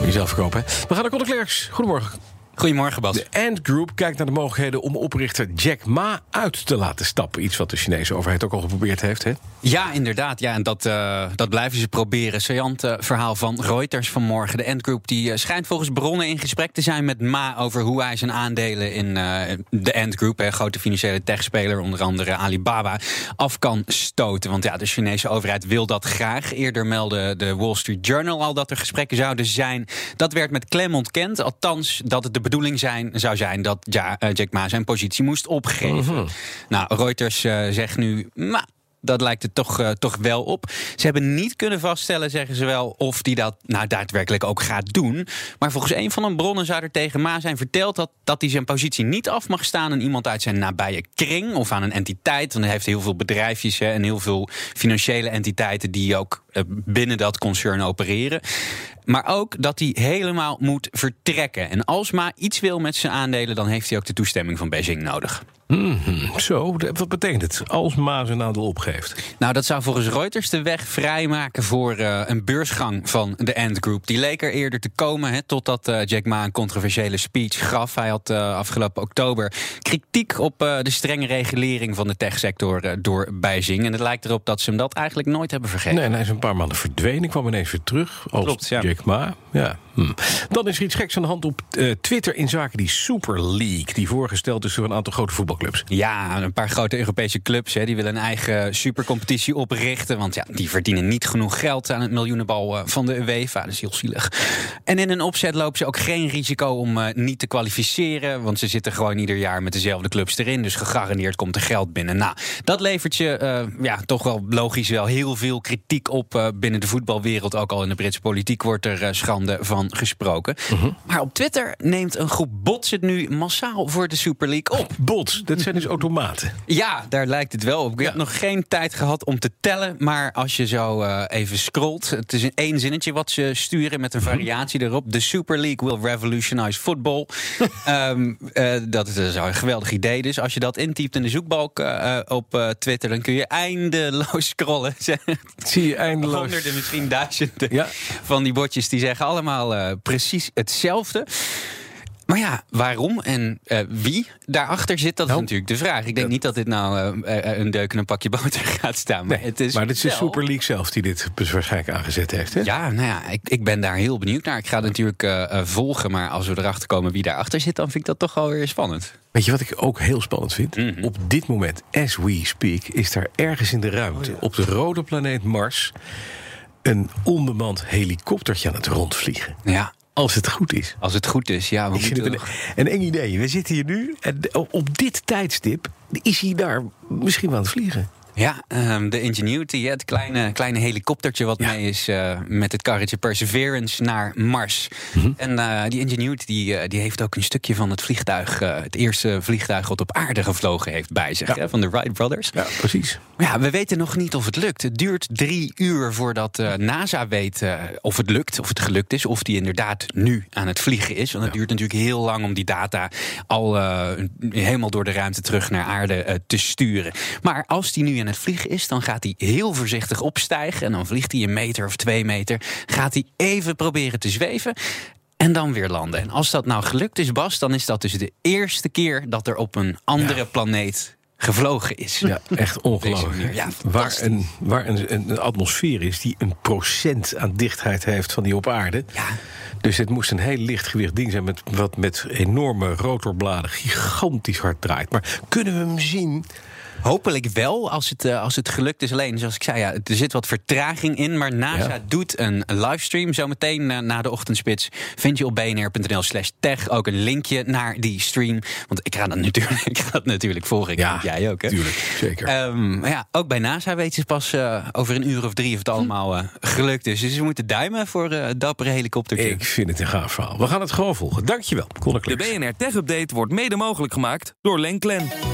We jezelf verkopen. hè? We gaan naar Conor Klerks. Goedemorgen. Goedemorgen, Bas. De Ant Group kijkt naar de mogelijkheden om oprichter Jack Ma uit te laten stappen. Iets wat de Chinese overheid ook al geprobeerd heeft. Hè? Ja, inderdaad. Ja, en dat, eh, dat blijven ze proberen. Saillant eh, verhaal van Reuters vanmorgen. De Ant Group die, eh, schijnt volgens bronnen in gesprek te zijn met Ma... over hoe hij zijn aandelen in de Ant Group... een grote financiële techspeler, onder andere Alibaba... af kan stoten. Want ja, de Chinese overheid wil dat graag. Eerder meldde de Wall Street Journal al dat er gesprekken zouden zijn. Dat werd met klem ontkend. Althans, dat het de bedoeling zijn, zou zijn... dat ja, eh, Jack Ma zijn positie moest opgeven. Nou, Reuters eh, zegt nu... "Ma, dat lijkt het toch, eh, toch wel op. Ze hebben niet kunnen vaststellen, zeggen ze wel, of die dat nou daadwerkelijk ook gaat doen. Maar volgens een van de bronnen zou er tegen Ma zijn verteld dat, dat hij zijn positie niet af mag staan aan iemand uit zijn nabije kring of aan een entiteit. Want hij heeft heel veel bedrijfjes en heel veel financiële entiteiten die ook eh, binnen dat concern opereren. Maar ook dat hij helemaal moet vertrekken. En als Ma iets wil met zijn aandelen, dan heeft hij ook de toestemming van Beijing nodig. Mhm. Zo, wat betekent het als Ma zijn aandeel opgeeft? Nou, dat zou volgens Reuters de weg vrijmaken voor eh, een beursgang van de Ant Group. Die leek er eerder te komen, hè, totdat eh, Jack Ma een controversiële speech gaf. Hij had eh, afgelopen oktober kritiek op de strenge regulering van de techsector door Beijing. En het lijkt erop dat ze hem dat eigenlijk nooit hebben vergeten. Nee, en hij is een paar maanden verdwenen. kwam ineens weer terug als Klopt, ja. Jack Ma. Ja. Hm. Dan is er iets geks aan de hand op Twitter... in zaken die Super League... die voorgesteld is door een aantal grote voetbalclubs. Ja, een paar grote Europese clubs hè, die willen een eigen supercompetitie oprichten. Want ja, die verdienen niet genoeg geld aan het miljoenenbal eh, van de UEFA. Dat is heel zielig. En in een opzet lopen ze ook geen risico om eh, niet te kwalificeren. Want ze zitten gewoon ieder jaar met dezelfde clubs erin. Dus gegarandeerd komt er geld binnen. Nou, dat levert je eh, ja, toch wel logisch wel heel veel kritiek op binnen de voetbalwereld. Ook al in de Britse politiek wordt er schande van gesproken. Maar op Twitter neemt een groep bots het nu massaal voor de Super League op. Bots, dat zijn dus automaten. Ja, daar lijkt het wel op. Ik heb nog geen tijd gehad om te tellen. Maar als je zo eh, even scrolt. Het is in één zinnetje wat ze sturen met een variatie erop. The Super League will revolutionize football. Ehm, eh, dat is dus een geweldig idee. Dus als je dat intypt in de zoekbalk eh, op Twitter. dan kun je eindeloos scrollen. Zie je eindeloos. Honderden, misschien duizenden Ja. van die botjes die zeggen allemaal precies hetzelfde. Maar ja, waarom en eh, wie daarachter zit, dat Nou, is natuurlijk de vraag. Ik denk niet dat dit nou eh, eh, een deuk en een pakje boter gaat staan. Maar Nee, het is maar dit is de Super League zelf die dit waarschijnlijk aangezet heeft. Hè? Ja, nou ja, ik, ik ben daar heel benieuwd naar. Ik ga het natuurlijk eh, eh, volgen, maar als we erachter komen wie daarachter zit, dan vind ik dat toch wel weer spannend. Weet je wat ik ook heel spannend vind? Mhm. Op dit moment, as we speak, is daar ergens in de ruimte, Oh op de rode planeet Mars, een onbemand helikoptertje aan het rondvliegen. Ja, Als het goed is. als het goed is, ja. We Ik moeten een, een eng idee. We zitten hier nu en op- op dit tijdstip is hij daar misschien wel aan het vliegen. Ja, ehm, de Ingenuity, het kleine, kleine helikoptertje wat Ja. mee is eh, met het karretje Perseverance naar Mars. Mhm. En eh, die Ingenuity die, eh, die heeft ook een stukje van het vliegtuig, het eerste vliegtuig wat op aarde gevlogen heeft bij zich, Ja. hè, van de Wright Brothers. Ja, precies. Maar ja, we weten nog niet of het lukt. Het duurt drie uur voordat NASA weet of het lukt, of het gelukt is, of die inderdaad nu aan het vliegen is. Want het duurt natuurlijk heel lang om die data al helemaal door de ruimte terug naar aarde te sturen. Maar als die nu aan het vliegen is, dan gaat hij heel voorzichtig opstijgen en dan vliegt hij een meter of twee meter. Gaat hij even proberen te zweven. En dan weer landen. En als dat nou gelukt is, Bas, dan is dat dus de eerste keer dat er op een andere planeet gevlogen is. Ja, echt ongelooflijk. Ja, waar een, waar een, een atmosfeer is die een procent aan dichtheid heeft van die op aarde. Ja. Dus het moest een heel lichtgewicht ding zijn met, wat met enorme rotorbladen gigantisch hard draait. Maar kunnen we hem zien Hopelijk wel, als het, uh, als het gelukt is. Alleen, zoals ik zei, ja, er zit wat vertraging in. Maar NASA ja. doet een livestream zometeen uh, na de ochtendspits. Vind je op bnr.nl slash tech ook een linkje naar die stream. Want ik ga dat natuurlijk, ik ga dat natuurlijk volgen. Ja, jij ook, hè? Tuurlijk, zeker. Um, ja, ook bij NASA weten ze pas uh, over een uur of drie of het allemaal gelukt is. Dus we moeten duimen voor het dappere helikoptertje. Ik vind het een gaaf verhaal. We gaan het gewoon volgen. Dankjewel, De BNR Tech Update wordt mede mogelijk gemaakt door Lenklen.